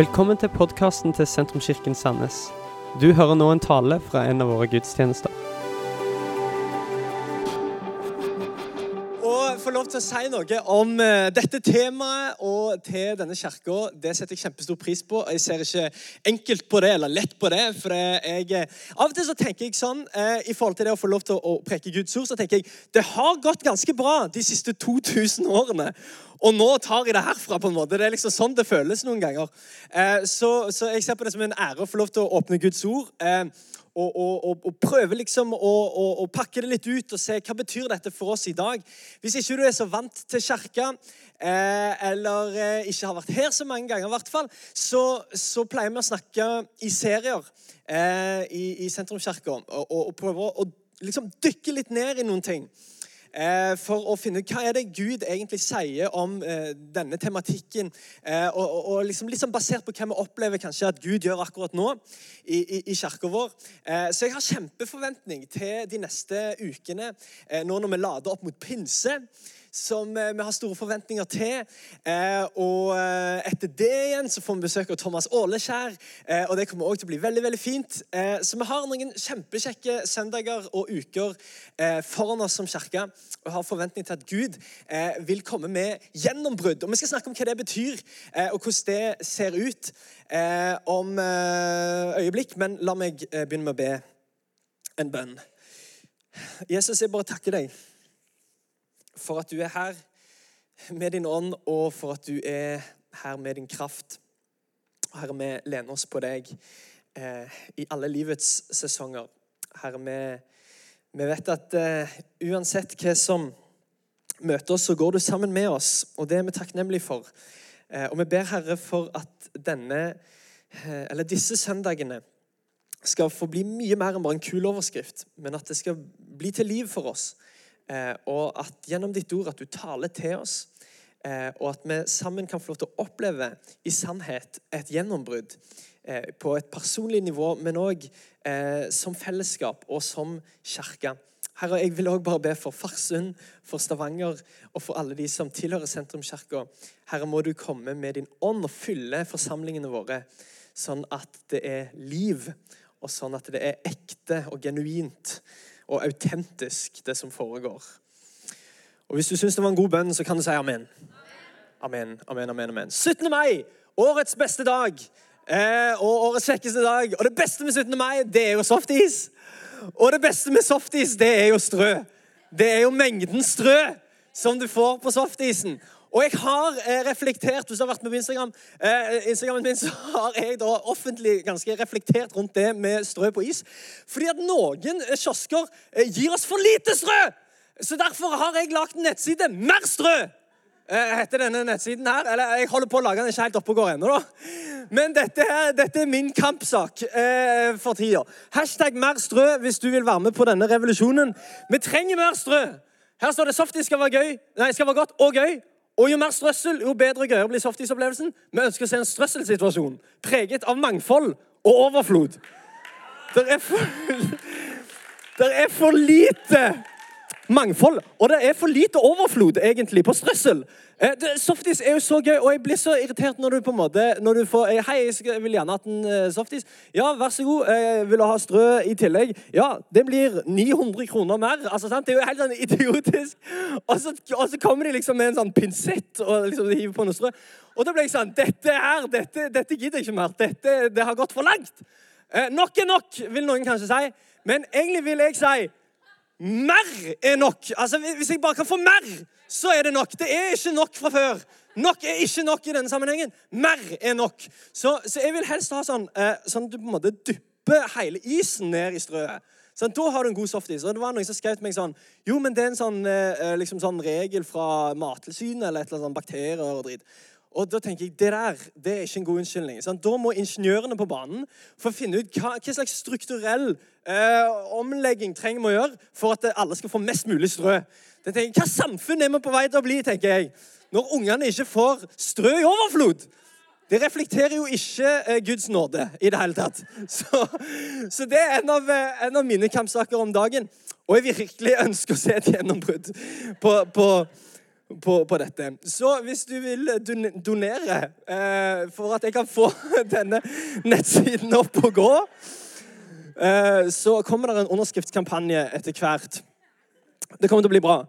Velkommen til podkasten til Sentrumskirken Sandnes. Du hører nå en tale fra en av våre gudstjenester. Å få lov til å si noe om eh, dette temaet og til denne kirka, det setter jeg kjempestor pris på. Jeg ser ikke enkelt på det eller lett på det. for jeg, eh, Av og til så tenker jeg sånn eh, i forhold til det å få lov til å, preke Guds ord, så tenker jeg det har gått ganske bra de siste 2000 årene. Og nå tar jeg det herfra. på en måte. Det er liksom sånn det føles noen ganger. Eh, så, så, jeg ser på det som en ære å få lov til å åpne Guds ord. Eh, og, og, og, prøve liksom å, å, pakke det litt ut og se hva betyr dette for oss i dag. Hvis ikke du er så vant til kirka, eh, eller eh, ikke har vært her så mange ganger, i hvert fall, så, så pleier vi å snakke i serier eh, i, i sentrumskirka og, og, prøve å liksom dykke litt ned i noen ting. Eh, for å finne ut hva er det Gud egentlig sier om eh, denne tematikken. Eh, og, og, og liksom, liksom basert på hva vi opplever kanskje at Gud gjør akkurat nå i, i, i kirka vår. så jeg har kjempeforventning til de neste ukene, nå når vi lader opp mot pinse som eh, vi har store forventninger til. Eh, og eh, etter det igjen så får vi besøk av Thomas Åleskjær, og det kommer også til å bli veldig veldig fint. Så vi har noen kjempekjekke søndager og uker foran oss som kirke og har forventning til at Gud vil komme med gjennombrudd. Og Vi skal snakke om hva det betyr, og hvordan det ser ut om øyeblikk. Men la meg begynne med å be en bønn. Jesus, jeg bare takker deg for at du er her med din ånd, og for at du er her med din kraft. Herre, vi lener oss på deg eh, i alle livets sesonger. Herre, vi, vi vet at eh, uansett hva som møter oss, så går du sammen med oss, og det er vi takknemlige for. Eh, og vi ber Herre for at denne, eh, eller disse søndagene skal få bli mye mer enn bare en kul overskrift, men at det skal bli til liv for oss. Eh, og at gjennom ditt ord at du taler til oss, eh, og at vi sammen kan få lov til å oppleve i sannhet et gjennombrudd eh, på et personlig nivå, men òg som fellesskap og som kirke. Herre, jeg vil også bare be for Farsund, for Stavanger og for alle de som tilhører Sentrumskirka. Herre, må du komme med din ånd og fylle forsamlingene våre, sånn at det er liv, og sånn at det er ekte og genuint og autentisk, det som foregår. Og Hvis du syns det var en god bønn, så kan du si amen. Amen, amen, amen. amen. 17. mai, årets beste dag. Eh, og årets kjekkeste dag. Og det beste med 17. mai, det er jo softis. Og det beste med softis, det er jo strø. Det er jo mengden strø som du får på softisen. Og jeg har eh, reflektert Hvis du har vært med på Instagram, eh, min, så har jeg da offentlig ganske reflektert rundt det med strø på is. Fordi at noen eh, kiosker eh, gir oss for lite strø! Så derfor har jeg lagd en nettside. Mer strø! Heter denne nettsiden her. Eller jeg holder på å lage den ikke helt oppe og går ennå, da. Men dette, her, dette er min kampsak eh, for tida. Hashtag mer strø hvis du vil være med på denne revolusjonen. Vi trenger mer strø. Her står det softis skal være gøy, nei, skal være godt og gøy. Og jo mer strøssel, jo bedre og gøyere blir softisopplevelsen. Vi ønsker å se en strøsselsituasjon preget av mangfold og overflod. Det er for, det er for lite mangfold. Og det er for lite overflod egentlig på strøssel. Eh, softis er jo så gøy, og jeg blir så irritert når du på en måte når du får eh, Hei, jeg vil gjerne ha en uh, softis. Ja, vær så god. Jeg vil ha strø i tillegg. Ja, det blir 900 kroner mer. Altså, sant? Det er jo helt sånn idiotisk. Og så, og så kommer de liksom med en sånn pinsett og liksom hiver på noe strø. Og da blir jeg sånn Dette her, dette, dette gidder jeg ikke mer. Dette det har gått for langt. Eh, nok er nok, vil noen kanskje si. Men egentlig vil jeg si mer er nok. Altså, Hvis jeg bare kan få mer, så er det nok. Det er ikke nok fra før. Nok er ikke nok i denne sammenhengen. Mer er nok. Så, så jeg vil helst ha sånn eh, sånn du på en måte dypper hele isen ned i strøet. Sånn, da har du en god softis. Og det var noen som skrev til meg sånn Jo, men det er en sånn, eh, eh liksom sånn regel fra Mattilsynet eller et eller annet sånn bakterier og dritt. Og da tenker jeg, Det der det er ikke en god unnskyldning. Sant? Da må ingeniørene på banen for å finne ut hva, hva slags strukturell eh, omlegging trenger vi å gjøre for at alle skal få mest mulig strø. Da tenker jeg, Hva samfunn er vi på vei til å bli, tenker jeg, når ungene ikke får strø i overflod? Det reflekterer jo ikke eh, Guds nåde i det hele tatt. Så, så det er en av, eh, en av, mine kampsaker om dagen. Og jeg virkelig ønsker å se et gjennombrudd på, på på, på dette. Så hvis du vil don- donere eh, for at jeg kan få denne nettsiden opp og gå, eh, så kommer det en underskriftskampanje etter hvert. Det kommer til å bli bra.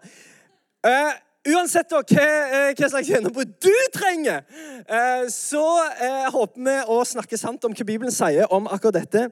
Eh, uansett hva, eh, hva slags gjennombrudd du trenger, eh, så eh, håper vi å snakke sant om hva Bibelen sier om akkurat dette.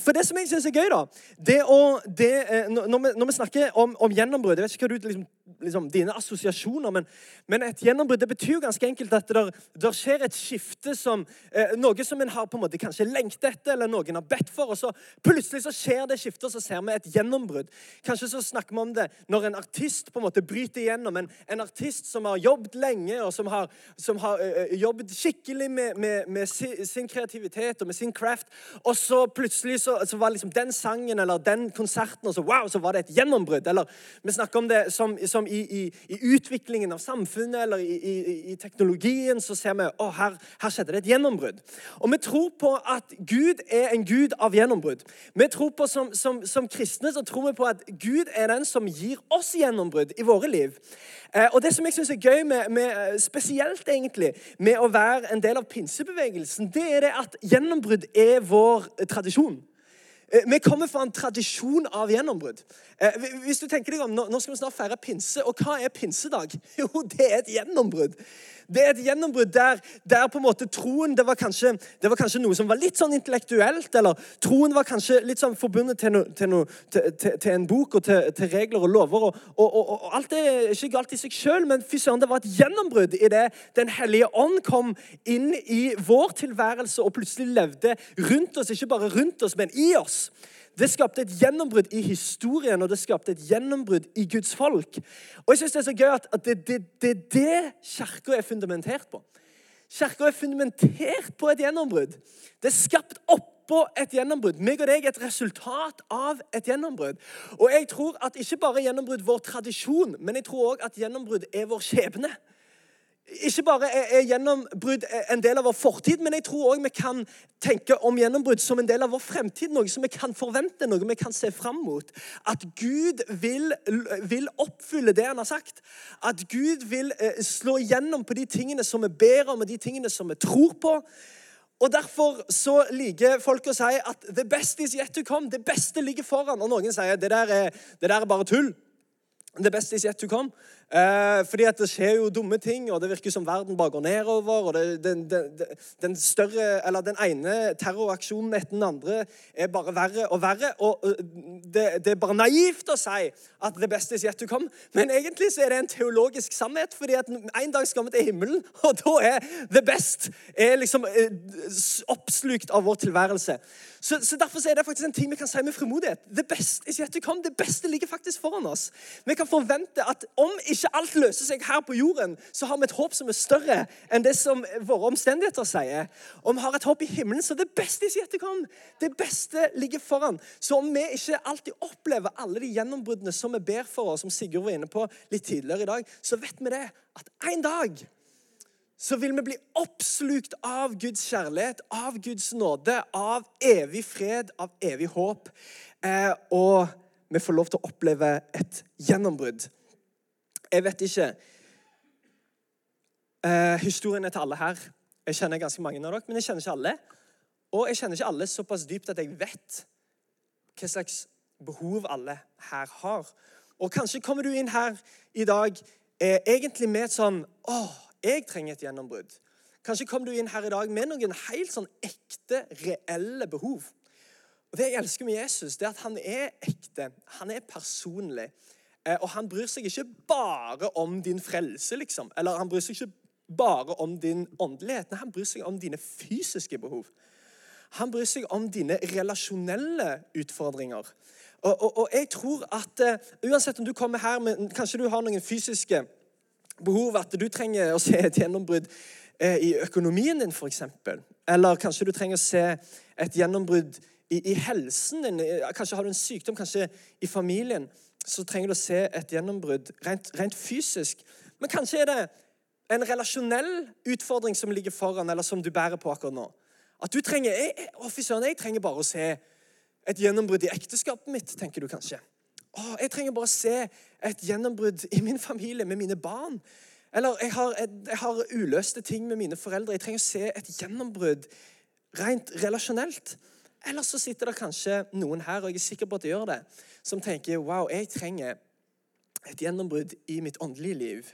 For det som jeg syns er gøy, da det å, det, når vi, når vi snakker om, om gjennombrudd Jeg vet ikke hva du liksom, liksom, dine assosiasjoner, men, men et gjennombrudd det betyr jo ganske enkelt at det skjer et skifte som eh, Noe som en har på en måte kanskje lengtet etter, eller noen har bedt for, og så plutselig så skjer det skiftet, og så ser vi et gjennombrudd. Kanskje så snakker vi om det når en artist på en måte bryter igjennom. En, en artist som har jobbet lenge, og som har, som har eh, jobbet skikkelig med, med, med sin, sin kreativitet og med sin craft, og så plutselig så, så var liksom den sangen eller den konserten, og så wow, så var det et gjennombrudd. Eller vi snakker om det som, som i, i, i utviklingen av samfunnet eller i, i, teknologien, så ser vi å, her, her skjedde det et gjennombrudd. Og vi tror på at Gud er en gud av gjennombrudd. Vi tror på som, som, som kristne så tror vi på at Gud er den som gir oss gjennombrudd i våre liv. Eh, og det som jeg syns er gøy, med, med, spesielt egentlig, med å være en del av pinsebevegelsen, det er det at gjennombrudd er vår tradisjon. Eh, Vi kommer fra en tradisjon av gjennombrudd. Eh, Hvis du tenker deg om, Nå skal vi snart feire pinse, og hva er pinsedag? Jo, det er et gjennombrudd. Det er et gjennombrudd der, der på en måte troen det var, kanskje, det var kanskje noe som var litt sånn intellektuelt. Eller troen var kanskje litt sånn forbundet til, no, til, no, til, til, en bok og til, regler og lover. Og, og, og, og alt er ikke galt i seg sjøl, men fy søren, det var et gjennombrudd i det Den hellige ånd kom inn i vår tilværelse og plutselig levde rundt oss. Ikke bare rundt oss, men i oss. Det skapte et gjennombrudd i historien, og det skapte et gjennombrudd i Guds folk. Og jeg synes Det er så gøy at, at det er det, det, det kirka er fundamentert på. Kirka er fundamentert på et gjennombrudd. Det er skapt oppå et gjennombrudd. Meg og deg er et resultat av et gjennombrudd. Og jeg tror at ikke bare gjennombrudd vår tradisjon, men jeg tror òg at gjennombrudd er vår skjebne. Ikke bare er, er gjennombrudd en del av vår fortid, men jeg tror òg vi kan tenke om gjennombrudd som en del av vår fremtid. Noe som vi kan forvente, noe vi kan se fram mot. At Gud vil, vil oppfylle det han har sagt. At Gud vil eh, slå igjennom på de tingene som vi ber om, og de tingene som vi tror på. Og Derfor så liker folk å si at 'the best is yet to come'. Det beste ligger foran. Og noen sier det der er, det der er bare tull. The best is yet to come. Eh, fordi at det skjer jo dumme ting, og det virker som verden bare går nedover. og det, den, den, den, større, eller den ene terroraksjonen etter den andre er bare verre og verre. Og det, det, er bare naivt å si at the best is yet to come. Men egentlig så er det en teologisk sannhet, fordi at en dag skal vi til himmelen, og da er the best er liksom oppslukt av vår tilværelse. Så, så Derfor så er det faktisk en ting vi kan si med frimodighet. The best is yet to come. Det beste ligger faktisk foran oss. Vi kan forvente at om ikke alt løser seg her på jorden, så har vi et håp som er større enn det som våre omstendigheter sier. Og vi har et håp i himmelen, så det beste yet to. Det beste ligger foran. Så om vi ikke alltid opplever alle de gjennombruddene som vi ber for oss, som Sigurd var inne på litt tidligere i dag, så vet vi det at en dag så vil vi bli oppslukt av Guds kjærlighet, av Guds nåde, av evig fred, av evig håp. Eh, og vi får lov til å oppleve et gjennombrudd. Jeg vet ikke eh, Historien er til alle her. Jeg kjenner ganske mange av dere, men jeg kjenner ikke alle. Og jeg kjenner ikke alle såpass dypt at jeg vet hva slags behov alle her har. Og kanskje kommer du inn her i dag eh, egentlig med et sånn åh, jeg trenger et gjennombrudd. Kanskje kommer du inn her i dag med noen helt sånn ekte, reelle behov. Og Det jeg elsker med Jesus, det er at han er ekte. Han er personlig. Eh, og han bryr seg ikke bare om din frelse, liksom. Eller han bryr seg ikke bare om din åndelighet. Nei, han bryr seg om dine fysiske behov. Han bryr seg om dine relasjonelle utfordringer. Og, og, og jeg tror at uh, uansett om du kommer her med Kanskje du har noen fysiske behov, at du trenger å se et gjennombrudd uh, i økonomien din, f.eks. Eller kanskje du trenger å se et gjennombrudd i, i helsen din. Kanskje har du en sykdom, kanskje i familien. Så trenger du å se et gjennombrudd rent, rent fysisk. Men kanskje er det en relasjonell utfordring som ligger foran, eller som du bærer på akkurat nå. At du trenger jeg, jeg, jeg trenger bare å se et gjennombrudd i ekteskapet mitt, tenker du kanskje. å, jeg trenger bare å se et gjennombrudd i min familie med mine barn. Eller jeg har, jeg har uløste ting med mine foreldre. Jeg trenger å se et gjennombrudd rent relasjonelt. Eller så sitter det kanskje noen her, og jeg er sikker på at de gjør det, som tenker wow, jeg trenger et gjennombrudd i mitt åndelige liv.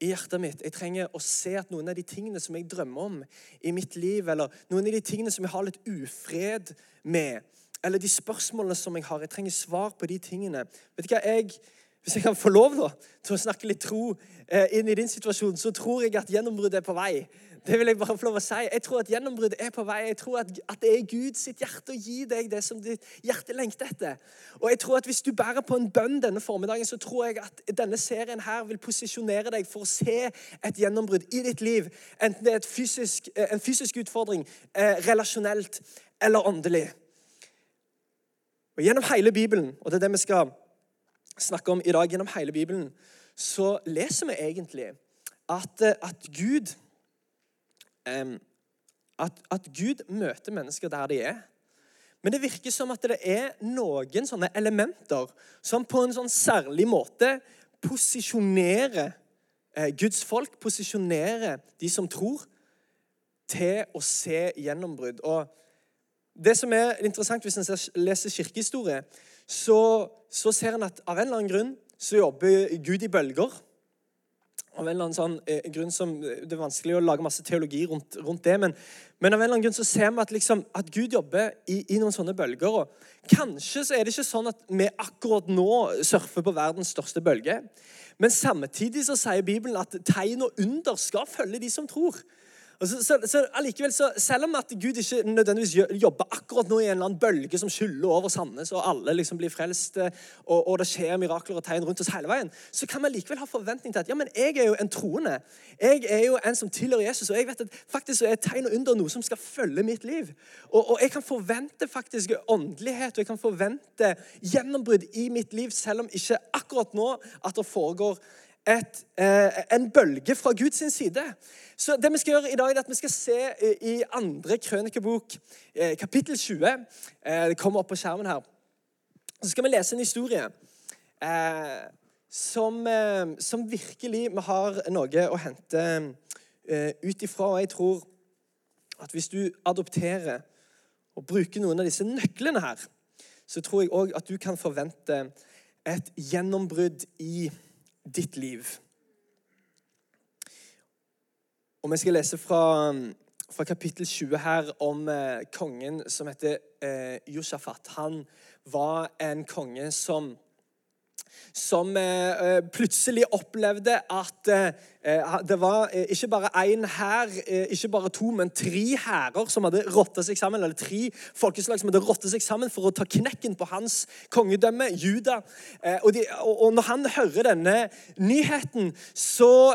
I hjertet mitt. Jeg trenger å se at noen av de tingene som jeg drømmer om i mitt liv, eller noen av de tingene som jeg har litt ufred med, eller de spørsmålene som jeg har, jeg trenger svar på de tingene. Vet du hva, jeg hvis jeg kan få lov da, til å snakke litt tro eh, inn i din situasjon, så tror jeg at gjennombruddet er på vei. Det vil Jeg bare få lov å si. Jeg tror at gjennombruddet er på vei. Jeg tror at, at det er Guds hjerte å gi deg det som ditt hjerte lengter etter. Og jeg tror at Hvis du bærer på en bønn denne formiddagen, så tror jeg at denne serien her vil posisjonere deg for å se et gjennombrudd i ditt liv. Enten det er fysisk, eh, en fysisk utfordring, eh, relasjonelt eller åndelig. Og Gjennom hele Bibelen, og det er det vi skal snakke om i dag gjennom hele Bibelen, så leser vi egentlig at, eh, at Gud at, at, Gud møter mennesker der de er. Men det virker som at det er noen sånne elementer som på en sånn særlig måte posisjonerer eh, Guds folk, posisjonerer de som tror, til å se gjennombrudd. Og det som er interessant hvis en leser kirkehistorie, så, så ser en at av en eller annen grunn så jobber Gud i bølger. Av en eller annen sånn, eh, grunn som, Det er vanskelig å lage masse teologi rundt, rundt det, men, men, av en eller annen grunn så ser vi at, liksom, at Gud jobber i, i, noen sånne bølger. og Kanskje så er det ikke sånn at vi akkurat nå surfer på verdens største bølge. Men samtidig så sier Bibelen at tegn og under skal følge de som tror. Så, så, så, så, Selv om at Gud ikke nødvendigvis jobber akkurat nå i en eller annen bølge som skyller over Sandnes, og alle liksom blir frelst, eh, og, og, det skjer mirakler og tegn rundt oss hele veien, så kan vi likevel ha forventning til at ja, men jeg er jo en troende. Jeg er jo en som tilhører Jesus, og jeg vet at faktisk er tegn og under noe som skal følge mitt liv. Og, og jeg kan forvente faktisk åndelighet, og jeg kan forvente gjennombrudd i mitt liv, selv om ikke akkurat nå at det foregår et, eh, en bølge fra Guds side. Så det Vi skal gjøre i dag, er at vi skal se i andre krønikebok, eh, kapittel 20. Eh, det kommer opp på skjermen her. Så skal vi lese en historie som, som, virkelig vi har noe å hente ut ifra. Og jeg tror at hvis du adopterer og bruker noen av disse nøklene her, så tror jeg òg at du kan forvente et gjennombrudd i ditt liv. Og Vi skal lese fra, fra kapittel 20 her om eh, kongen som heter eh, Josjafat. Han var en konge som som eh, eh, plutselig opplevde at eh, det var ikke bare én hær, ikke bare to, men tre hærer som hadde rotta seg sammen, eller tre folkeslag som hadde rotta seg sammen for å ta knekken på hans kongedømme, Juda. Og, de, og når han hører denne nyheten, så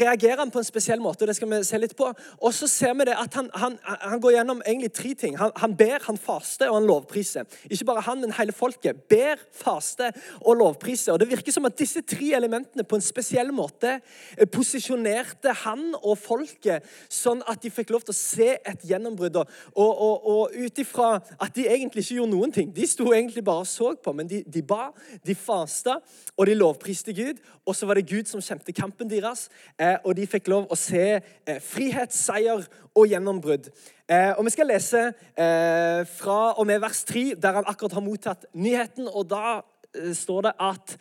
reagerer han på en spesiell måte. og det skal vi se litt på. Og så ser vi det at han, han, han går gjennom egentlig tre ting. Han, han ber, han faster og han lovpriser. Ikke bare han, men hele folket ber, faster og lovpriser. Og Det virker som at disse tre elementene på en spesiell måte eh, posisjonerte han og folket sånn at de fikk lov til å se et gjennombrudd. Og, og, og ut ifra at de egentlig ikke gjorde noen ting. De sto egentlig bare og så på, men de, de ba, de fasta, og de lovpriste Gud. Og så var det Gud som kjempet kampen deres, eh, og de fikk lov å se eh, frihet, seier og gjennombrudd. og Vi skal lese fra og med vers 3, der han akkurat har mottatt nyheten. og da Eh, står det at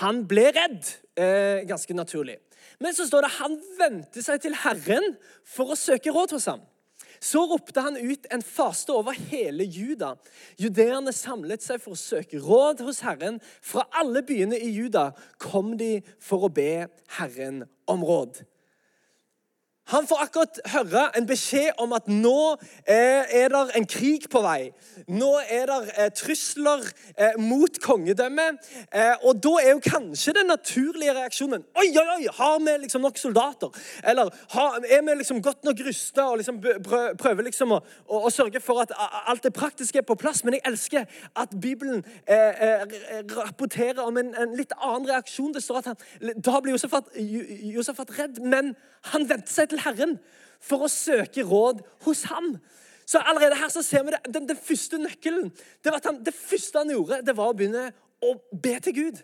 han ble redd. Eh, ganske naturlig. Men så står det han vendte seg til Herren for å søke råd hos ham. Så ropte han ut en faste over hele Juda. Judeerne samlet seg for å søke råd hos Herren. Fra alle byene i Juda kom de for å be Herren om råd. Han får akkurat høre en beskjed om at nå er, er det en krig på vei. Nå er det eh, trusler eh, mot kongedømmet. Eh, og da er jo kanskje den naturlige reaksjonen Oi, oi, oi, har vi liksom nok soldater? Eller er vi liksom godt nok rusta og liksom prøver liksom å, å, å, sørge for at alt det praktiske er på plass? Men jeg elsker at Bibelen eh, eh, rapporterer om en, en, litt annen reaksjon. Det står at han, Da blir Josefat redd, men han venter seg til Herren for å søke råd hos ham. Så allerede her så ser vi det, den, den første nøkkelen. Det, han, det første han gjorde, det var å begynne å be til Gud.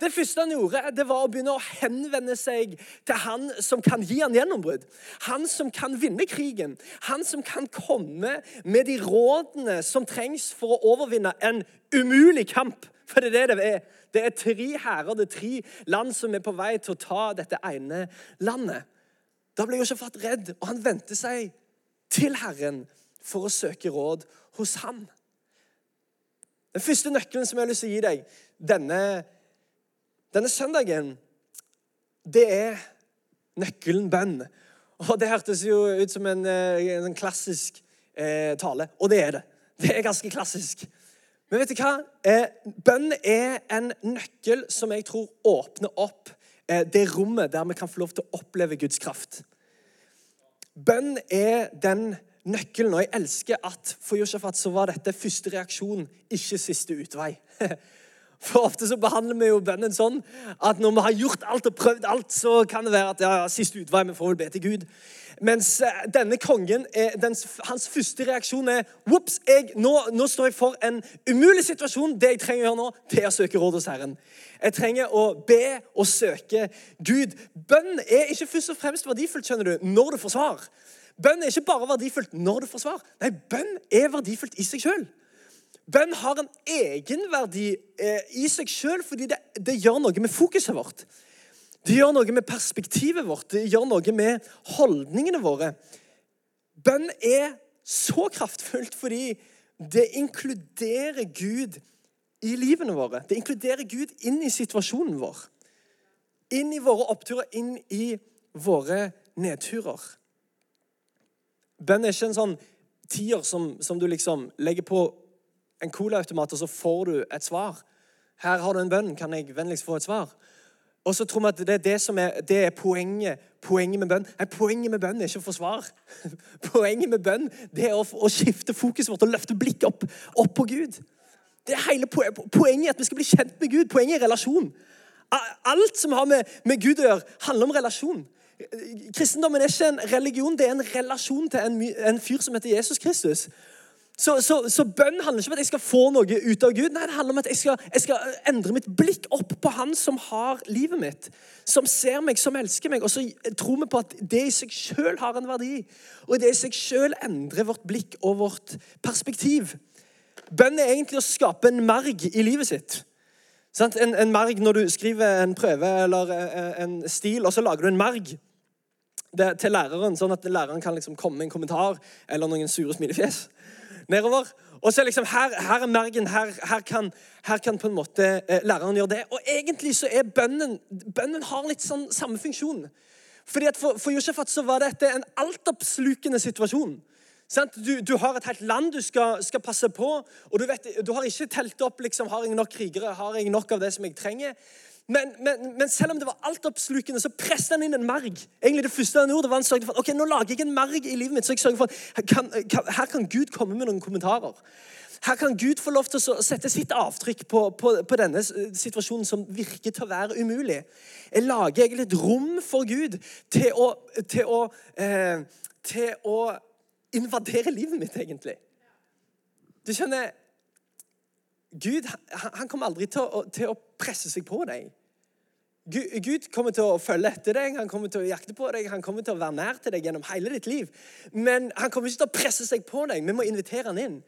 Det første han gjorde, det var å begynne å henvende seg til han som kan gi han gjennombrudd. Han som kan vinne krigen. Han som kan komme med de rådene som trengs for å overvinne en umulig kamp. For det er det det er. Det er tre hærer, det er tre land som er på vei til å ta dette ene landet. Da ble Josefat redd, og han vendte seg til Herren for å søke råd hos ham. Den første nøkkelen som jeg har lyst til å gi deg denne, denne søndagen, det er nøkkelen bønn. Og Det hørtes jo ut som en, eh, en klassisk eh, tale, og det er det. Det er ganske klassisk. Men vet du hva? Eh, bønn er en nøkkel som jeg tror åpner opp det rommet der vi kan få lov til å oppleve Guds kraft. Bønn er den nøkkelen, og jeg elsker at for Josefat så var dette første reaksjon, ikke siste utvei. For ofte så behandler vi jo bønnen sånn at når vi har gjort alt og prøvd alt, så kan det være at ja, ja siste utvei, vi får vel be til Gud. Mens eh, denne kongen, den, hans første reaksjon er Ops, nå, nå, står jeg for en umulig situasjon. Det jeg trenger å gjøre nå, det er å søke råd hos Herren. Jeg trenger å be og søke Gud. Bønn er ikke først og fremst verdifullt skjønner du, når du får svar. Bønn er ikke bare verdifullt når du får svar. Nei, bønn er verdifullt i seg sjøl. Bønn har en egenverdi eh, i seg sjøl fordi det, det, gjør noe med fokuset vårt. Det gjør noe med perspektivet vårt, det gjør noe med holdningene våre. Bønn er så kraftfullt fordi det inkluderer Gud i livene våre. Det inkluderer Gud inn i situasjonen vår. Inn i våre oppturer, inn i våre nedturer. Bønn er ikke en sånn tier som, som du liksom legger på en colaautomat, og så får du et svar. Her har du en bønn. Kan jeg vennligst få et svar? Og så tror vi at det er det som er, det er poenget, poenget med bønn. Nei, Poenget med bønn er ikke å få svar. Poenget med bønn det er å, å skifte fokuset vårt og løfte blikket opp, opp, på Gud. Det er hele Poenget er at vi skal bli kjent med Gud. Poenget er relasjon. Alt som har med, med Gud å gjøre, handler om relasjon. Kristendommen er ikke en religion, det er en relasjon til en, en fyr som heter Jesus Kristus. Så, så, så, bønn handler ikke om at jeg skal få noe ut av Gud. Nei, Det handler om at jeg skal, jeg skal, endre mitt blikk opp på Han som har livet mitt. Som ser meg, som elsker meg. Og så tror vi på at det i seg sjøl har en verdi. Og det i seg sjøl endrer vårt blikk og vårt perspektiv. Bønn er egentlig å skape en merg i livet sitt. En, en merg når du skriver en prøve eller eh, en stil, og så lager du en merg til læreren, sånn at læreren kan liksom komme med en kommentar eller noen sure smilefjes nedover. Og så liksom, her, her er mergen, her, her, kan, her, kan, på en måte eh, læreren gjøre det. Og egentlig så er bønnen Bønnen har litt sånn samme funksjon. Fordi at For, for Josefat så var dette en altoppslukende situasjon. Du, du, har et helt land du skal, skal passe på, og du, vet, du har ikke telt opp liksom, har jeg nok krigere, har jeg nok av det som jeg trenger. Men, men, men, selv om det var altoppslukende, så presset han inn en merg. Egentlig Det første han gjorde, var han sørget for at ok, nå lager jeg en merg i livet mitt. så jeg sørger for kan, kan, Her kan Gud komme med noen kommentarer. Her kan Gud få lov til å sette sitt avtrykk på, på, på denne situasjonen som virker til å være umulig. Jeg lager egentlig et rom for Gud til å, til å, eh, til å invadere livet mitt, egentlig. Du skjønner Gud han kommer aldri til å, til å, presse seg på deg. Gud kommer til å følge etter deg, han kommer til å jakte på deg, han kommer til å være nær til deg gjennom hele ditt liv. Men han kommer ikke til å presse seg på deg. Vi må invitere han inn.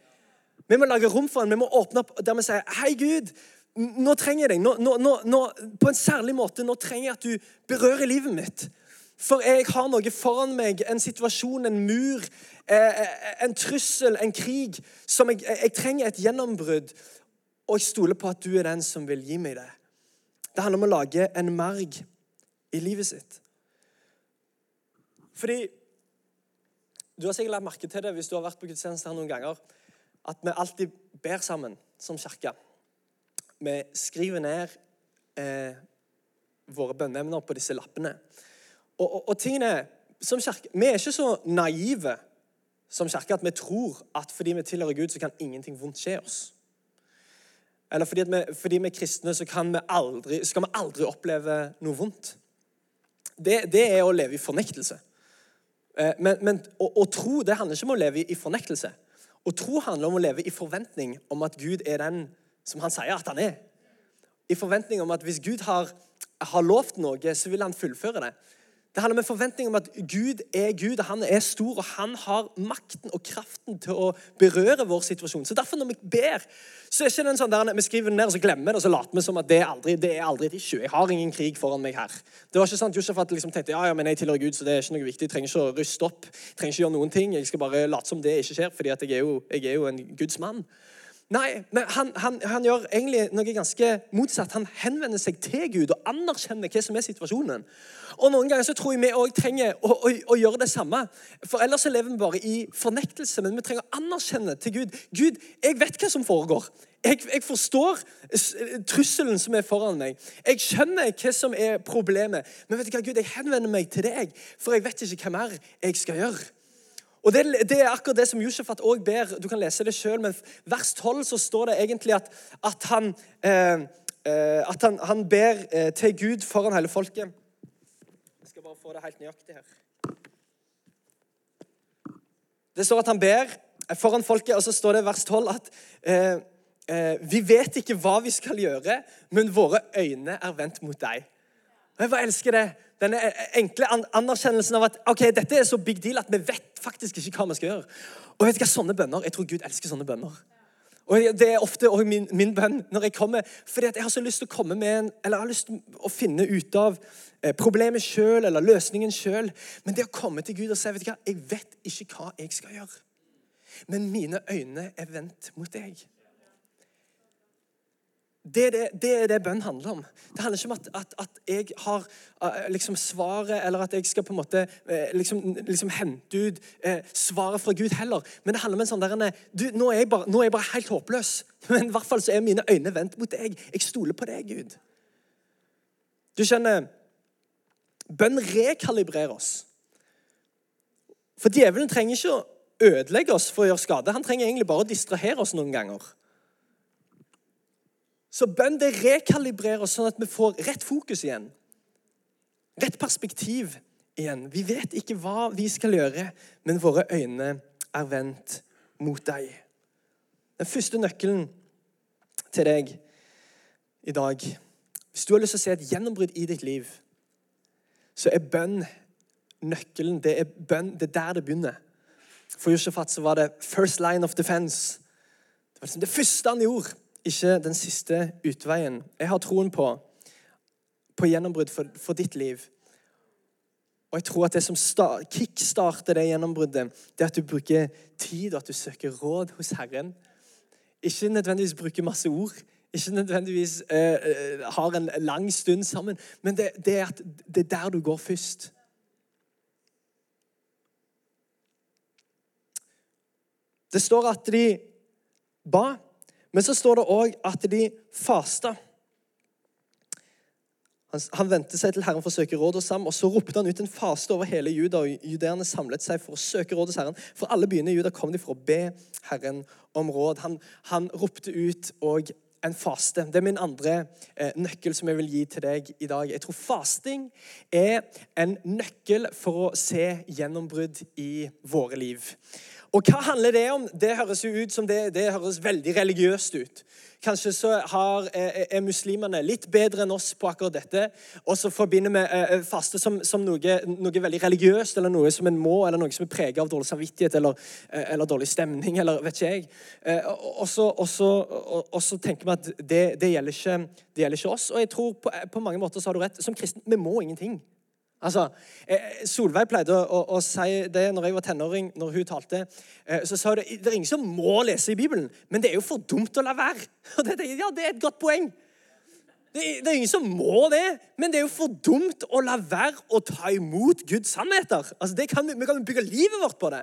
Vi må lage rom for han. Vi må åpne opp der vi sier Hei, Gud, nå trenger jeg deg. Nå, nå, nå, på en særlig måte. Nå trenger jeg at du berører livet mitt. For jeg har noe foran meg, en situasjon, en mur, eh, eh, en trussel, en krig, som jeg, jeg trenger et gjennombrudd. Og jeg stoler på at du er den som vil gi meg det. Det handler om å lage en merg i livet sitt. Fordi Du har sikkert lagt merke til det hvis du har vært på gudstjeneste her noen ganger, at vi alltid ber sammen som kirke. Vi skriver ned eh, våre bønneemner på disse lappene. Og, og, og tingene, som kirke, Vi er ikke så naive som kirke at vi tror at fordi vi tilhører Gud, så kan ingenting vondt skje oss. Eller fordi, vi, fordi vi er kristne, så vi aldri, skal vi aldri oppleve noe vondt. Det, det er å leve i fornektelse. Eh, men, men å, å, tro det handler ikke om å leve i fornektelse. Å tro handler om å leve i forventning om at Gud er den som han sier at han er. i forventning om at hvis Gud har, har lovt noe, så vil han fullføre det. Det handler om en forventning om at Gud er Gud, og han er stor, og han har makten og kraften til å berøre vår situasjon. Så derfor når vi ber, så er ikke den sånn der vi skriver den ned og så glemmer det, og så later vi som at det er aldri det er aldri et issue. Jeg har ingen krig foran meg her. Det var ikke at Josefat liksom tenkte ja, ja, men jeg tilhører Gud, så det er ikke noe viktig. Jeg trenger ikke å ruste opp. Jeg trenger ikke gjøre noen ting. Jeg skal bare late som det ikke skjer, fordi jeg er, jo, jeg er jo en Guds mann. Nei, han, han, han, gjør egentlig noe ganske motsatt. Han henvender seg til Gud og anerkjenner hva som er situasjonen. Og Noen ganger så tror jeg vi òg trenger å, å, å, gjøre det samme. For Ellers så lever vi bare i fornektelse. Men vi trenger å anerkjenne til Gud. Gud, jeg vet hva som foregår. Jeg, jeg forstår trusselen som er foran meg. Jeg skjønner hva som er problemet. Men vet du hva, Gud, jeg henvender meg til deg, for jeg vet ikke hva mer jeg skal gjøre. Og det, det, er akkurat det som Josefat òg ber. Du kan lese det sjøl, men vers 12 så står det egentlig at, at, han, eh, eh, at han, han, ber eh, til Gud foran hele folket. Jeg skal bare få det helt nøyaktig her. Det står at han ber foran folket, og så står det i vers 12 at eh, eh, vi vet ikke hva vi skal gjøre, men våre øyne er vendt mot deg. Og Jeg bare elsker det. Denne enkle anerkjennelsen av at ok, dette er så big deal at vi vet faktisk ikke hva vi skal gjøre. Og vet du hva, sånne bønner, Jeg tror Gud elsker sånne bønner. Og Det er ofte også min, min bønn når jeg kommer. fordi jeg har så lyst til å komme med en, eller jeg har lyst til å finne ut av eh, problemet sjøl eller løsningen sjøl. Men det å komme til Gud og si vet du hva, jeg vet ikke hva jeg skal gjøre. Men mine øyne er vendt mot deg. Det er det, det, er det bønn handler om. Det handler ikke om at, at, at jeg har uh, liksom svaret, eller at jeg skal på en måte uh, liksom, liksom, hente ut uh, svaret fra Gud heller. Men det handler om en sånn der, du, nå, er bare, nå, er jeg bare, helt håpløs. Men i hvert fall så er mine øyne vendt mot deg. Jeg stoler på deg, Gud. Du skjønner, bønn rekalibrerer oss. For djevelen trenger ikke å ødelegge oss for å gjøre skade. Han trenger egentlig bare å distrahere oss noen ganger. Så bønn det rekalibrerer oss sånn at vi får rett fokus igjen. Rett perspektiv igjen. Vi vet ikke hva vi skal gjøre, men våre øyne er vendt mot deg. Den første nøkkelen til deg i dag Hvis du har lyst til å se et gjennombrudd i ditt liv, så er bønn nøkkelen. Det er bønn, det er der det begynner. For Josefat så var det 'first line of defense'. Det var liksom det første han gjorde ikke den siste utveien. Jeg har troen på, på gjennombrudd for, for, ditt liv. Og jeg tror at det som kickstarter det gjennombruddet, det er at du bruker tid og at du søker råd hos Herren. Ikke nødvendigvis bruker masse ord, ikke nødvendigvis uh, har en lang stund sammen, men det, det, er at det er der du går først. Det står at de ba men så står det òg at de fasta. Han, han vendte seg til Herren for å søke råd hos ham, og så ropte han ut en faste over hele Juda. og Judeerne samlet seg for å søke råd hos Herren. For alle byene i Juda kom de for å be Herren om råd. Han, han ropte ut og en faste. Det er min andre eh, nøkkel som jeg vil gi til deg i dag. Jeg tror fasting er en nøkkel for å se gjennombrudd i våre liv. Og hva handler det om? Det høres jo ut som det, det høres veldig religiøst ut. Kanskje så har, er muslimene litt bedre enn oss på akkurat dette. Og så forbinder vi eh, eh, faste som, som noe, noe, veldig religiøst, eller noe som en må, eller noe som er preget av dårlig samvittighet eller, eh, eller, dårlig stemning, eller vet ikke jeg. Og så tenker vi at det, det, gjelder ikke, det, gjelder ikke, oss. Og jeg tror på, på mange måter så har du rett. Som kristen, vi må ingenting. Altså, eh, Solveig pleide å, å, å, si det når jeg var tenåring, når hun talte. Eh, så sa hun det er ingen som må lese i Bibelen, men det er jo for dumt å la være. Det, ja, det er et godt poeng. Det, det, er ingen som må det, men det er jo for dumt å la være å ta imot Guds sannheter. Altså, kan, vi kan bygge livet vårt på det.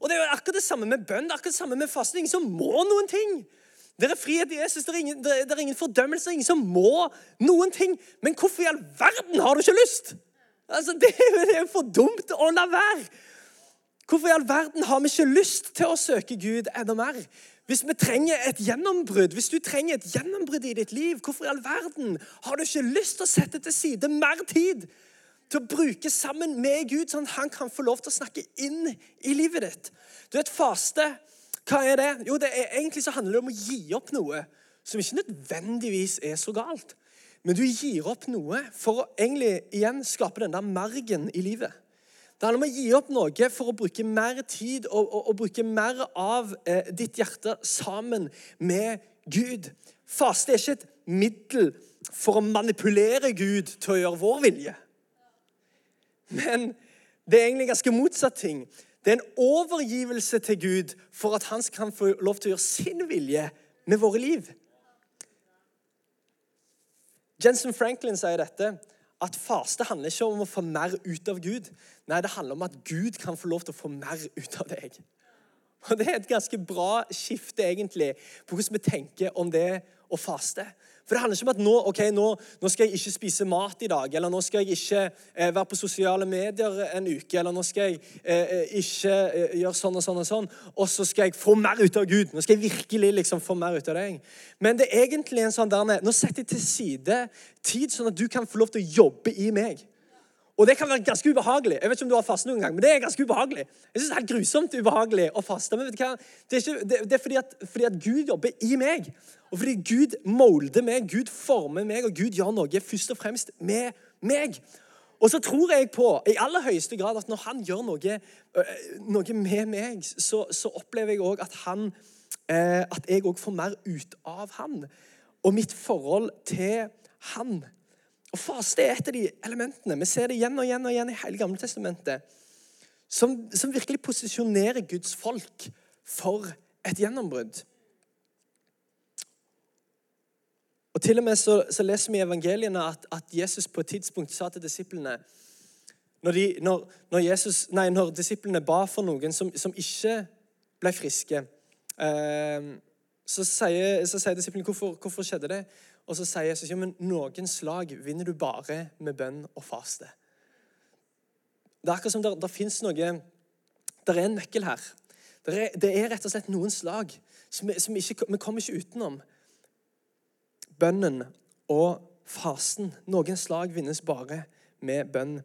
Og Det er jo akkurat det samme med bønn, det er akkurat det samme med fasting. Ingen som må noen ting. Det er frihet i Jesus, det er, ingen, det er ingen fordømmelse, det er ingen som må noen ting. Men hvorfor i all verden har du ikke lyst? Altså, det, det er for dumt å la være. Hvorfor i all verden har vi ikke lyst til å søke Gud enda mer? Hvis vi trenger et gjennombrudd, hvis du trenger et gjennombrudd i ditt liv, hvorfor i all verden har du ikke lyst til å sette til side mer tid til å bruke sammen med Gud, sånn at han kan få lov til å snakke inn i livet ditt? Du vet, faste, hva er det? Jo, det er, egentlig så handler det om å gi opp noe som ikke nødvendigvis er så galt. Men du gir opp noe for å egentlig igjen skape den der margen i livet. Det handler om å gi opp noe for å bruke mer tid og, og, og bruke mer av eh, ditt hjerte sammen med Gud. Faste er ikke et middel for å manipulere Gud til å gjøre vår vilje. Men det er egentlig ganske motsatt ting. Det er en overgivelse til Gud for at han kan få lov til å gjøre sin vilje med våre liv. Jensen Franklin sier dette, at faste handler ikke om å få mer ut av Gud. Nei, det handler om at Gud kan få lov til å få mer ut av deg. Og Det er et ganske bra skifte egentlig på hvordan vi tenker om det å faste. For det handler ikke om at nå, okay, nå, nå, skal jeg ikke spise mat i dag, eller nå skal jeg ikke eh, være på sosiale medier en uke, eller nå skal jeg eh, eh ikke eh, gjøre sånn og sånn og sånn, og så skal jeg få mer ut av Gud. Nå skal jeg virkelig liksom få mer ut av deg. Men det er egentlig en sånn der Nå setter jeg til side tid, sånn at du kan få lov til å jobbe i meg. Og det kan være ganske ubehagelig. Jeg vet ikke om du har fastet noen gang, men det er ganske ubehagelig. Jeg synes Det er grusomt ubehagelig å faste. Men vet du hva? Det er, ikke, det, det er fordi, at, fordi, at, Gud jobber i meg. Og fordi Gud molder meg, Gud former meg, og Gud gjør noe først og fremst med meg. Og så tror jeg på i aller høyeste grad at når han gjør noe, noe med meg, så, så opplever jeg òg at han at jeg òg får mer ut av han. Og mitt forhold til han. Og Faste er et av de elementene. Vi ser det igjen og igjen og igjen i hele Gamle Testamentet. Som, som virkelig posisjonerer Guds folk for et gjennombrudd. Og Til og med så, så leser vi i evangeliene at, at, Jesus på et tidspunkt sa til disiplene Når, de, når, når, Jesus, nei, når disiplene ba for noen som, som ikke ble friske, eh, så, sier, så sier disiplene hvorfor, hvorfor skjedde det og så sier Jesus ja, men noen slag vinner du bare med bønn og faste. Det er akkurat som det, det fins noe Det er en nøkkel her. Det er, det er, rett og slett noen slag som, som ikke, vi kommer ikke utenom. Bønnen og fasten. Noen slag vinnes bare med bønn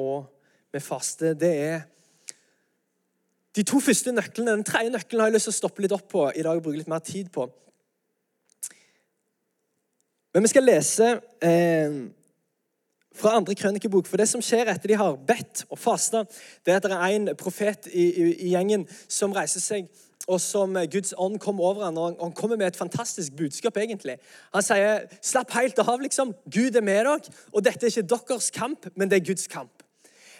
og med faste. Det er de to første nøklene. Den tredje nøkkelen har jeg lyst til å stoppe litt opp på i dag og bruke litt mer tid på. Men vi skal lese eh, fra andre krønikebok. For det som skjer etter de har bedt og fasta, det er at det er en profet i, i, i, gjengen som reiser seg, og som Guds ånd kommer over ham. Og han kommer med et fantastisk budskap, egentlig. Han sier, 'Slapp helt av, liksom. Gud er med dere.' Og dette er ikke deres kamp, men det er Guds kamp.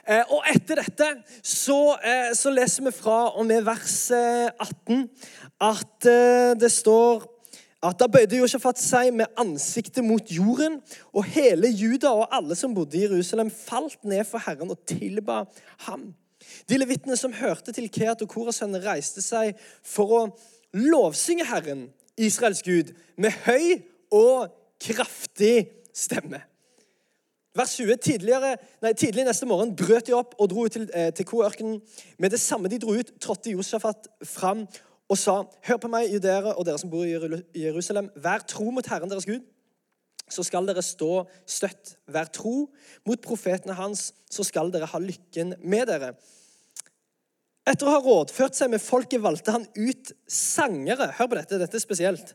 Eh, og etter dette så, eh, så, leser vi fra og med vers 18 at eh, det står at da bøyde Josjafat seg med ansiktet mot jorden, og hele Juda og alle som bodde i Jerusalem, falt ned for Herren og tilba ham. De levittene som hørte til Keat og Koras sønner, reiste seg for å lovsynge Herren, Israels Gud, med høy og kraftig stemme. Vers 20. Tidligere, nei, tidlig neste morgen brøt de opp og dro ut til, eh, til Koørkenen. Med det samme de dro ut, trådte Josjafat fram og sa, 'Hør på meg, judere og dere som bor i Jerusalem. Vær tro mot Herren deres Gud, så skal dere stå støtt. Vær tro mot profetene hans, så skal dere ha lykken med dere.' Etter å ha rådført seg med folket valgte han ut sangere. Hør på dette, dette er spesielt.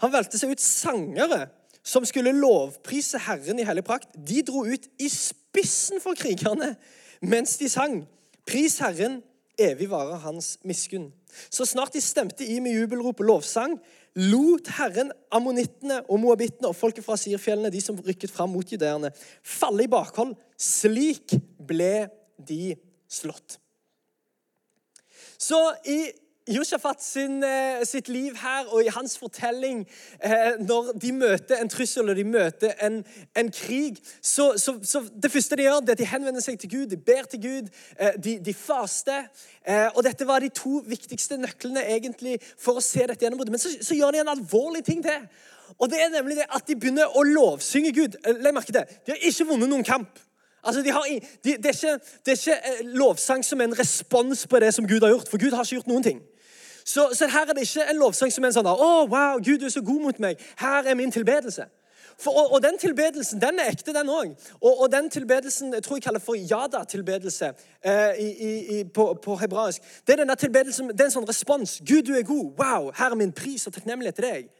Han valgte seg ut sangere som skulle lovprise Herren i hellig prakt. De dro ut i spissen for krigerne mens de sang. Pris Herren, evig varer hans miskunn. Så snart de stemte i med jubelrop og lovsang, lot Herren ammonittene og moabittene og folket fra Sirfjellene, de som rykket fram mot judeerne, falle i bakhold. Slik ble de slått. Så i Josjafat eh, sitt liv her og i hans fortelling eh, Når de møter en trussel og de møter en, en krig så, så, så, Det første de gjør, det er at de henvender seg til Gud, de ber til Gud, eh, de, de faster. og Dette var de to viktigste nøklene egentlig for å se dette gjennombruddet. Men så, så gjør de en alvorlig ting til. Og det er nemlig det at de begynner å lovsynge Gud. Legg merke til De har ikke vunnet noen kamp. Altså, de har, de, det, er ikke, det er ikke lovsang som en respons på det som Gud har gjort, for Gud har ikke gjort noen ting. Så, så, her er det ikke en lovsang som er en sånn Å, oh, wow, Gud, du er så god mot meg. Her er min tilbedelse. For, og, og, den tilbedelsen den er ekte, den òg. Og, og, den tilbedelsen jeg tror jeg kaller for yada-tilbedelse eh, på, på, hebraisk. Det er, denne tilbedelsen, det er en sånn respons. Gud, du er god. Wow, her er min pris og takknemlighet til deg.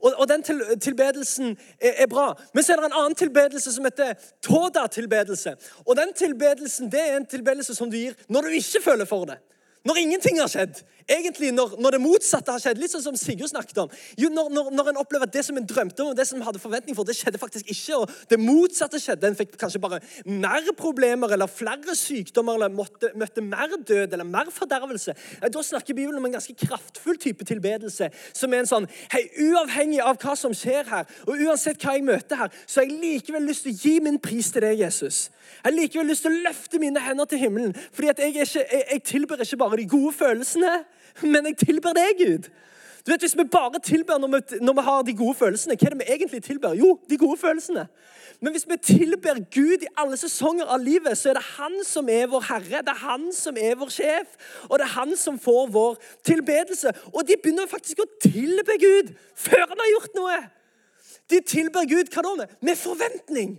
Og, og den til, tilbedelsen er, er, bra. Men så er det en annen tilbedelse som heter Toda-tilbedelse. Og den tilbedelsen det er en tilbedelse som du gir når du ikke føler for det. Når ingenting har skjedd. Egentlig når, når, det motsatte har skjedd. Litt sånn som Sigurd snakket om. Jo, når, når, når en opplever at det som en drømte om, og det som en hadde forventning for, det skjedde faktisk ikke. Og det motsatte skjedde. En fikk kanskje bare mer problemer eller flere sykdommer eller måtte, møtte mer død eller mer fordervelse. Da snakker Bibelen om en ganske kraftfull type tilbedelse. Som er en sånn Hei, uavhengig av hva som skjer her, og uansett hva jeg møter her, så har jeg likevel lyst til å gi min pris til deg, Jesus. Jeg har likevel lyst til å løfte mine hender til himmelen. fordi at jeg, ikke, jeg, jeg tilber ikke bare de gode følelsene, men jeg tilber deg, Gud. Du vet, Hvis vi bare tilber når vi, når vi har de gode følelsene, hva er det vi egentlig tilber? Jo, de gode følelsene. Men hvis vi tilber Gud i alle sesonger av livet, så er det han som er vår herre, det er han som er vår sjef, og det er han som får vår tilbedelse. Og de begynner faktisk å tilbe Gud før han har gjort noe. De tilber Gud hva da med? Forventning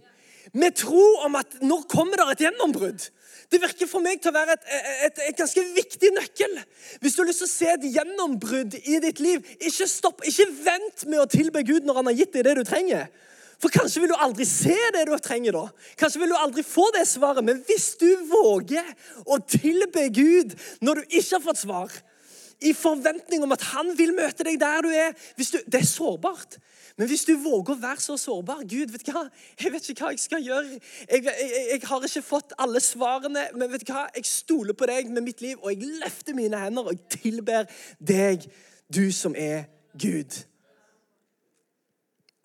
med tro om at nå kommer det et gjennombrudd. Det virker for meg til å være et, et, et, ganske viktig nøkkel. Hvis du har lyst til å se et gjennombrudd i ditt liv, ikke stopp, ikke vent med å tilbe Gud når han har gitt deg det du trenger. For kanskje vil du aldri se det du trenger da. Kanskje vil du aldri få det svaret. Men hvis du våger å tilbe Gud når du ikke har fått svar, i forventning om at han vil møte deg der du er du, Det er sårbart. Men hvis du våger å være så sårbar Gud, vet du hva? Jeg vet ikke hva jeg skal gjøre. Jeg, jeg, jeg, har ikke fått alle svarene, men vet du hva? jeg stoler på deg med mitt liv, og jeg løfter mine hender og jeg tilber deg, du som er Gud.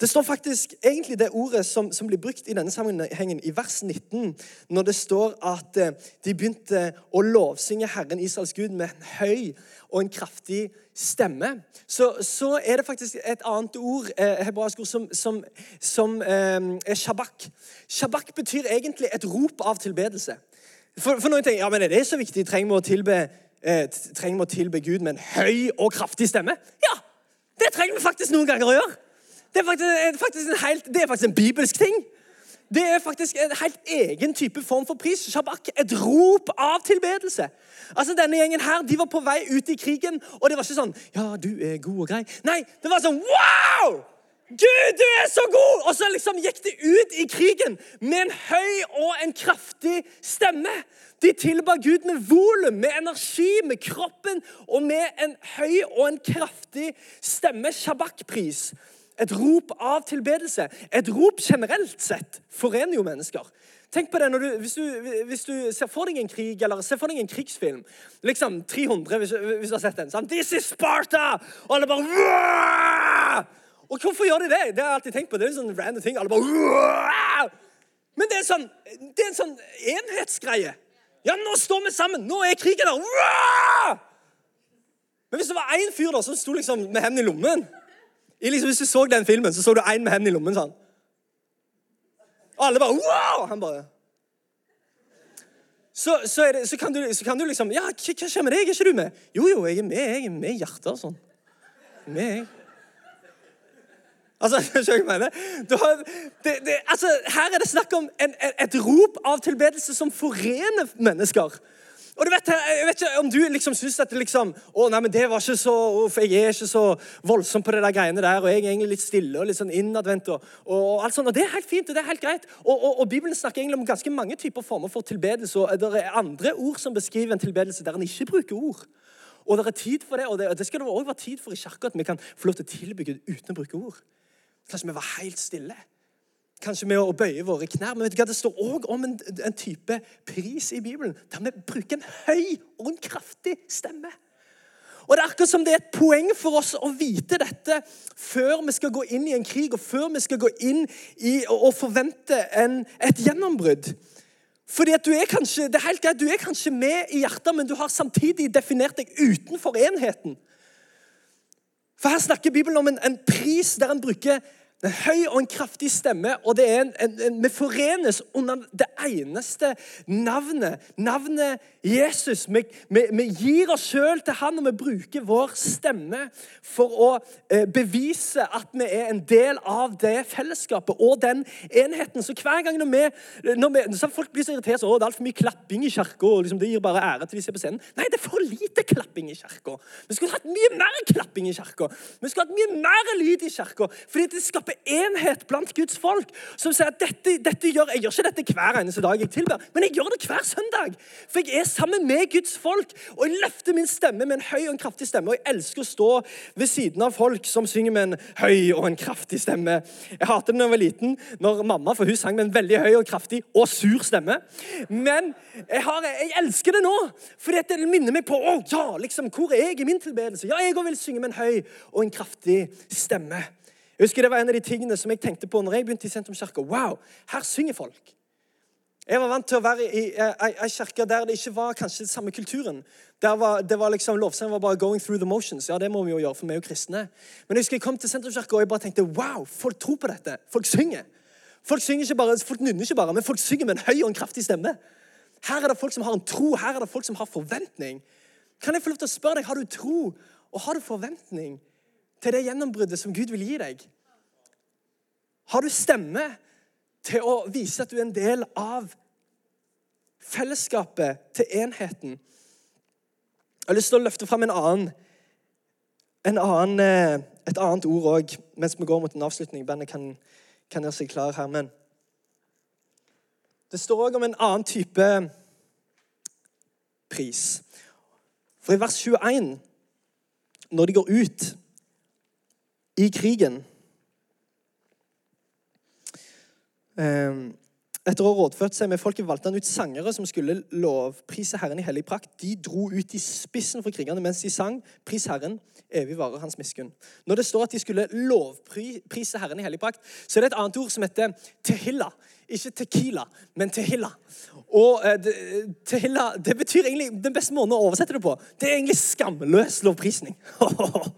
Det står faktisk egentlig det ordet som, som, blir brukt i denne sammenhengen, i vers 19, når det står at eh, de begynte å lovsynge Herren Israels Gud med en høy og en kraftig stemme. Så, så er det faktisk et annet ord, eh, hebraisk ord, som, som, som eh, er shabak. Shabak betyr egentlig et rop av tilbedelse. For, for noen tenker ja, men er det så viktig? Trenger vi å tilbe, eh, trenger vi å tilbe Gud med en høy og kraftig stemme? Ja! Det trenger vi faktisk noen ganger å gjøre. Det er faktisk, faktisk en, helt, det er faktisk en bibelsk ting. Det er faktisk en helt egen type form for pris. Shabak, et rop av tilbedelse. Altså, Denne gjengen her, de var på vei ut i krigen, og det var ikke sånn Ja, du er god og grei. Nei, det var sånn Wow! Gud, du er så god! Og så liksom gikk de ut i krigen med en høy og en kraftig stemme. De tilba Gud med volum, med energi, med kroppen og med en høy og en kraftig stemme. Shabak-pris. Et rop av tilbedelse. Et rop generelt sett forener jo mennesker. Tenk på det du, hvis, du, hvis, du, ser for deg en krig, eller ser for deg en krigsfilm. Liksom 300, hvis, hvis du har sett den. Sånn, This is Sparta! Og alle bare Wah! Og hvorfor gjør de det? Det har jeg alltid tenkt på. Det er en sånn random ting. Alle bare Wah! Men det er, sånn, det er en sånn enhetsgreie. Ja, nå står vi sammen! Nå er krigen der! Wah! Men hvis det var én fyr da, som sto liksom med hendene i lommen Liksom, hvis du så den filmen, så så du en med hendene i lommen sånn. Og alle bare wow! Han bare så, så, det, så, kan du, så, kan du, liksom Ja, hva, skjer med deg? Er ikke du med? Jo, jo, jeg er med. Jeg er med i hjertet og sånn. Med, jeg. Altså, skjønner du jeg mener? Det, det, altså, her er det snakk om en, et rop av tilbedelse som forener mennesker. Og du vet, Jeg vet ikke om du liksom syns at det liksom, å nei, men det var ikke så, uff, jeg er ikke så voldsom på det der greiene der, og jeg er egentlig litt stille og litt sånn innadvendt. Og, og, alt sånt, og Det er helt fint og det er helt greit. Og, og, og, Bibelen snakker egentlig om ganske mange typer former for tilbedelse. og Det er andre ord som beskriver en tilbedelse der en ikke bruker ord. Og det er tid for det, og det, det skal det òg være tid for i kirka, at vi kan få lov til å tilby Gud uten å bruke ord. Kanskje vi var helt stille. Kanskje med å bøye våre knær. Men vet du hva, det står òg om en, en, type pris i Bibelen der vi bruker en høy og en kraftig stemme. Og Det er akkurat som det er et poeng for oss å vite dette før vi skal gå inn i en krig, og før vi skal gå inn i og forvente en, et gjennombrudd. Fordi at du er kanskje, det er helt greit, du er kanskje med i hjertet, men du har samtidig definert deg utenfor enheten. For Her snakker Bibelen om en, en pris der en bruker en høy og en kraftig stemme, og det er en, en, en, vi forenes under det eneste navnet. Navnet Jesus. Vi, vi, vi gir oss sjøl til han, og vi bruker vår stemme for å eh, bevise at vi er en del av det fellesskapet og den enheten. Så hver gang når vi, når vi så Folk blir så irritert så, det er altfor mye klapping i kirka, liksom, det gir bare ære til de ser på scenen. Nei, det er for lite klapping i kirka. Vi skulle hatt mye mer klapping i kirka. Vi skulle hatt mye mer lyd i kirka. Fordi det skaper enhet blant Guds folk. Som sier at dette, dette gjør, Jeg gjør ikke dette hver eneste dag jeg tilber, men jeg gjør det hver søndag. For jeg er sammen med Guds folk, og jeg løfter min stemme med en høy og en kraftig stemme. Og jeg elsker å stå ved siden av folk som synger med en høy og en kraftig stemme. Jeg hatet det da jeg var liten, når mamma for hun sang med en veldig høy og kraftig og sur stemme. Men jeg, har, jeg elsker det nå, fordi det minner meg på å, ja, liksom, hvor er jeg i min tilbedelse. Ja, jeg òg vil synge med en høy og en kraftig stemme. Jeg husker Det var en av de tingene som jeg tenkte på når jeg begynte i Sentrumskirka. Wow, her synger folk. Jeg var vant til å være i ei kirke der det ikke var kanskje den samme kulturen. Der var, det var liksom, Lovsangen var bare 'going through the motions'. Ja, det må vi jo gjøre, for vi er jo kristne. Men jeg husker jeg kom til Sentrumskirka og jeg bare tenkte wow, folk tror på dette. Folk synger. Folk, synger ikke bare, folk nynner ikke bare, men folk synger med en høy og en kraftig stemme. Her er det folk som har en tro, her er det folk som har forventning. Kan jeg få lov til å spørre deg, Har du tro og har du forventning til det gjennombruddet som Gud vil gi deg? Har du stemme til å vise at du er en del av fellesskapet, til enheten? Jeg har lyst til å løfte fram en annen, en annen, eh, et annet ord òg mens vi går mot en avslutning. Bandet kan, kan gjøre seg klar her. Men det står òg om en annen type pris. For i vers 21, når de går ut i krigen ehm, etter å ha rådført seg med folket valgte han ut sangere som skulle lovprise Herren i hellig prakt. De dro ut i spissen for krigerne mens de sang 'Pris Herren, evig varer Hans miskunn'. Når det står at de skulle lovprise Herren i hellig prakt, så er det et annet ord som heter tehilla. Ikke tequila, men tehilla. Og eh, tehilla det betyr egentlig Den beste måten å oversette det på, det er egentlig skamløs lovprisning.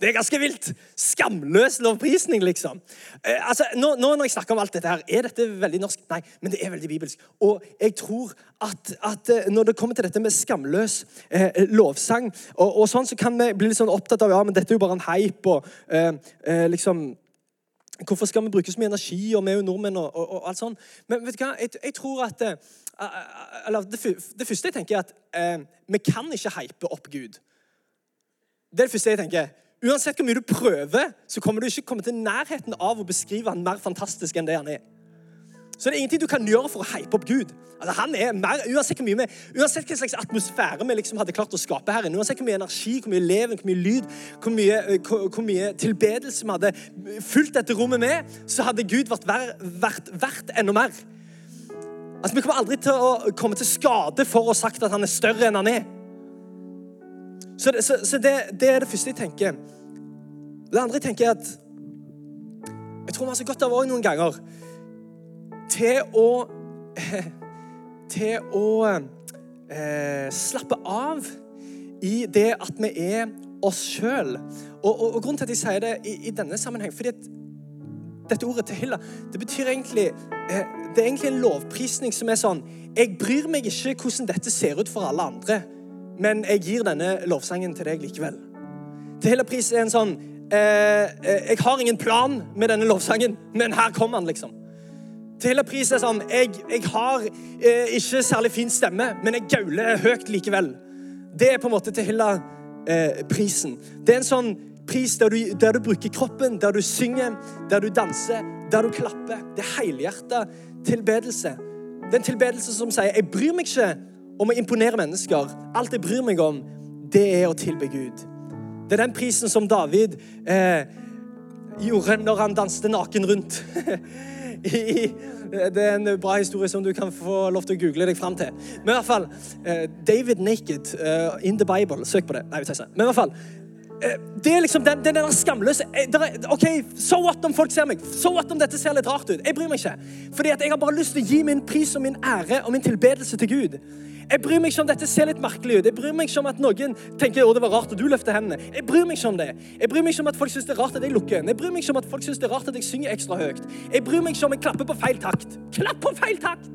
Det er ganske vilt. Skamløs lovprisning, liksom. Eh, altså, nå, nå, Når jeg snakker om alt dette her, er dette veldig norsk? Nei, men det er veldig bibelsk. Og jeg tror at, at eh, når det kommer til dette med skamløs eh, lovsang, og, og, sånn, så kan vi bli litt sånn opptatt av ja, men dette er jo bare en hype. og eh, eh liksom Hvorfor skal vi bruke så mye energi, og vi er jo nordmenn og, og, og alt sånn? Men vet du hva, jeg, jeg tror at uh, eller det, det, første jeg tenker, er at vi kan ikke hype opp Gud. Det er det første jeg tenker. Uansett hvor mye du prøver, så kommer du ikke komme til nærheten av å beskrive han mer fantastisk enn det han er. Så det er ingenting du kan gjøre for å hype opp Gud. Altså, han er mer, Uansett hvor mye uansett hva slags atmosfære vi liksom hadde klart å skape her inne, uansett hvor mye energi, hvor mye leven, hvor mye lyd, hvor mye, eh, hvor, hvor mye tilbedelse vi hadde fulgt dette rommet med, så hadde Gud vært, vært, vært enda mer. Altså, Vi kommer aldri til å komme til skade for å ha sagt at han er større enn han er. Så, det, så, så det, det, er det første jeg tenker. Det andre jeg tenker er at jeg tror vi har så godt av òg noen ganger til å Til å eh, slappe av i det at vi er oss sjøl. Og, og, og, grunnen til at jeg sier det i, i denne sammenheng, fordi at dette ordet til Hilla det betyr egentlig eh, Det er egentlig en lovprisning som er sånn Jeg bryr meg ikke hvordan dette ser ut for alle andre men jeg gir denne lovsangen til deg likevel. Til hele pris er en sånn eh, eh, Jeg har ingen plan med denne lovsangen, men her kommer han, liksom. Til hele pris er sånn Jeg, jeg har eh, ikke særlig fin stemme, men jeg gauler høyt likevel. Det er på en måte til hele eh, prisen. Det er en sånn pris der du, der du, bruker kroppen, der du synger, der du danser, der du klapper. Det er helhjerta tilbedelse. Det er en tilbedelse som sier 'Jeg bryr meg ikke om å imponere mennesker. Alt jeg bryr meg om, det er å tilbe Gud. Det er den prisen som David eh, gjorde når han danste naken rundt. I, det er en bra historie som du kan få lov til å google deg fram til. Men i hvert fall, eh, David Naked uh, in the Bible. Søk på det. Nei, vi tar ikke. Men i hvert fall, det er liksom den, den der skamløse er, OK, so what om folk ser meg? So what om dette ser litt rart ut? Jeg bryr meg ikke. Fordi at jeg har bare lyst til å gi min pris og min ære og min tilbedelse til Gud. Jeg bryr meg ikke om dette ser litt merkelig ut. Jeg bryr meg ikke om at noen tenker å, det var rart at du løfter hendene. Jeg bryr meg ikke om det. Jeg bryr meg ikke om at folk syns det er rart at jeg lukker øynene. Jeg bryr meg ikke om at folk syns det er rart at jeg synger ekstra høyt. Jeg bryr meg ikke om jeg klapper på feil takt. Klapp på feil takt!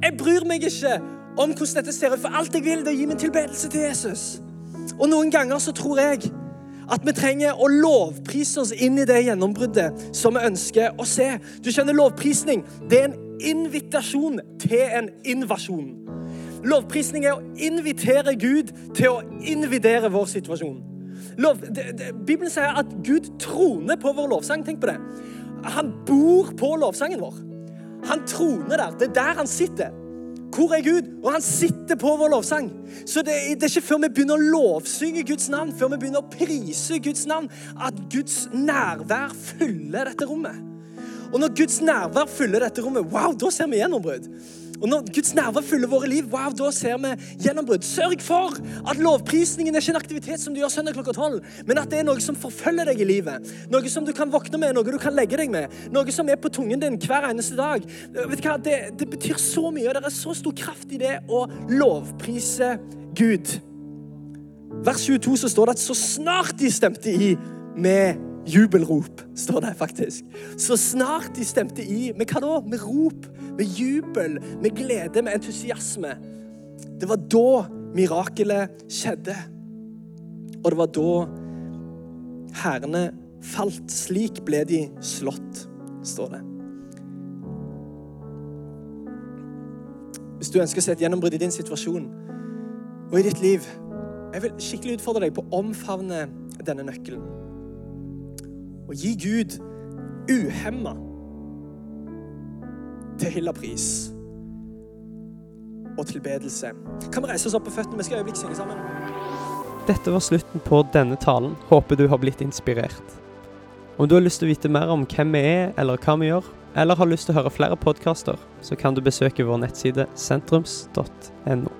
Jeg bryr meg ikke om hvordan dette ser ut, for alt jeg vil, det er å gi min tilbedelse til Jesus. Og noen ganger så tror jeg at vi trenger å lovprise oss inn i det gjennombruddet som vi ønsker å se. Du skjønner, lovprisning det er en invitasjon til en invasjon. Lovprisning er å invitere Gud til å invidere vår situasjon. Lov, det, det, Bibelen sier at Gud troner på vår lovsang. Tenk på det. Han bor på lovsangen vår. Han troner der. Det er der han sitter. Hvor er Gud? Og han sitter på vår lovsang. Så det, det, er ikke før vi begynner å lovsynge Guds navn, før vi begynner å prise Guds navn, at Guds nærvær fyller dette rommet. Og når Guds nærvær fyller dette rommet, wow, da ser vi gjennombrudd. Og når Guds nerver fyller våre liv, wow, da ser vi gjennombrudd. Sørg for at lovprisningen er ikke en aktivitet som du gjør søndag klokka tolv, men at det er noe som forfølger deg i livet. Noe som du kan våkne med, noe du kan legge deg med. Noe som er på tungen din hver eneste dag. Vet du hva? Det, det betyr så mye, og det er så stor kraft i det å lovprise Gud. Vers 22 så står det at så snart de stemte i med jubelrop, står det faktisk. Så snart de stemte i med hva da? Med rop, med jubel, med glede, med entusiasme. Det var da mirakelet skjedde. Og det var da hærene falt. Slik ble de slått, står det. Hvis du ønsker å se et gjennombrudd i din situasjon og i ditt liv, jeg vil skikkelig utfordre deg på å omfavne denne nøkkelen og gi Gud uhemma til pris og tilbedelse. Kan vi reise oss opp på føttene? Vi skal øyeblikk synge sammen. Dette var slutten på denne talen. Håper du har blitt inspirert. Om du har lyst til å vite mer om hvem vi er, eller hva vi gjør, eller har lyst til å høre flere podkaster, så kan du besøke vår nettside sentrums.no.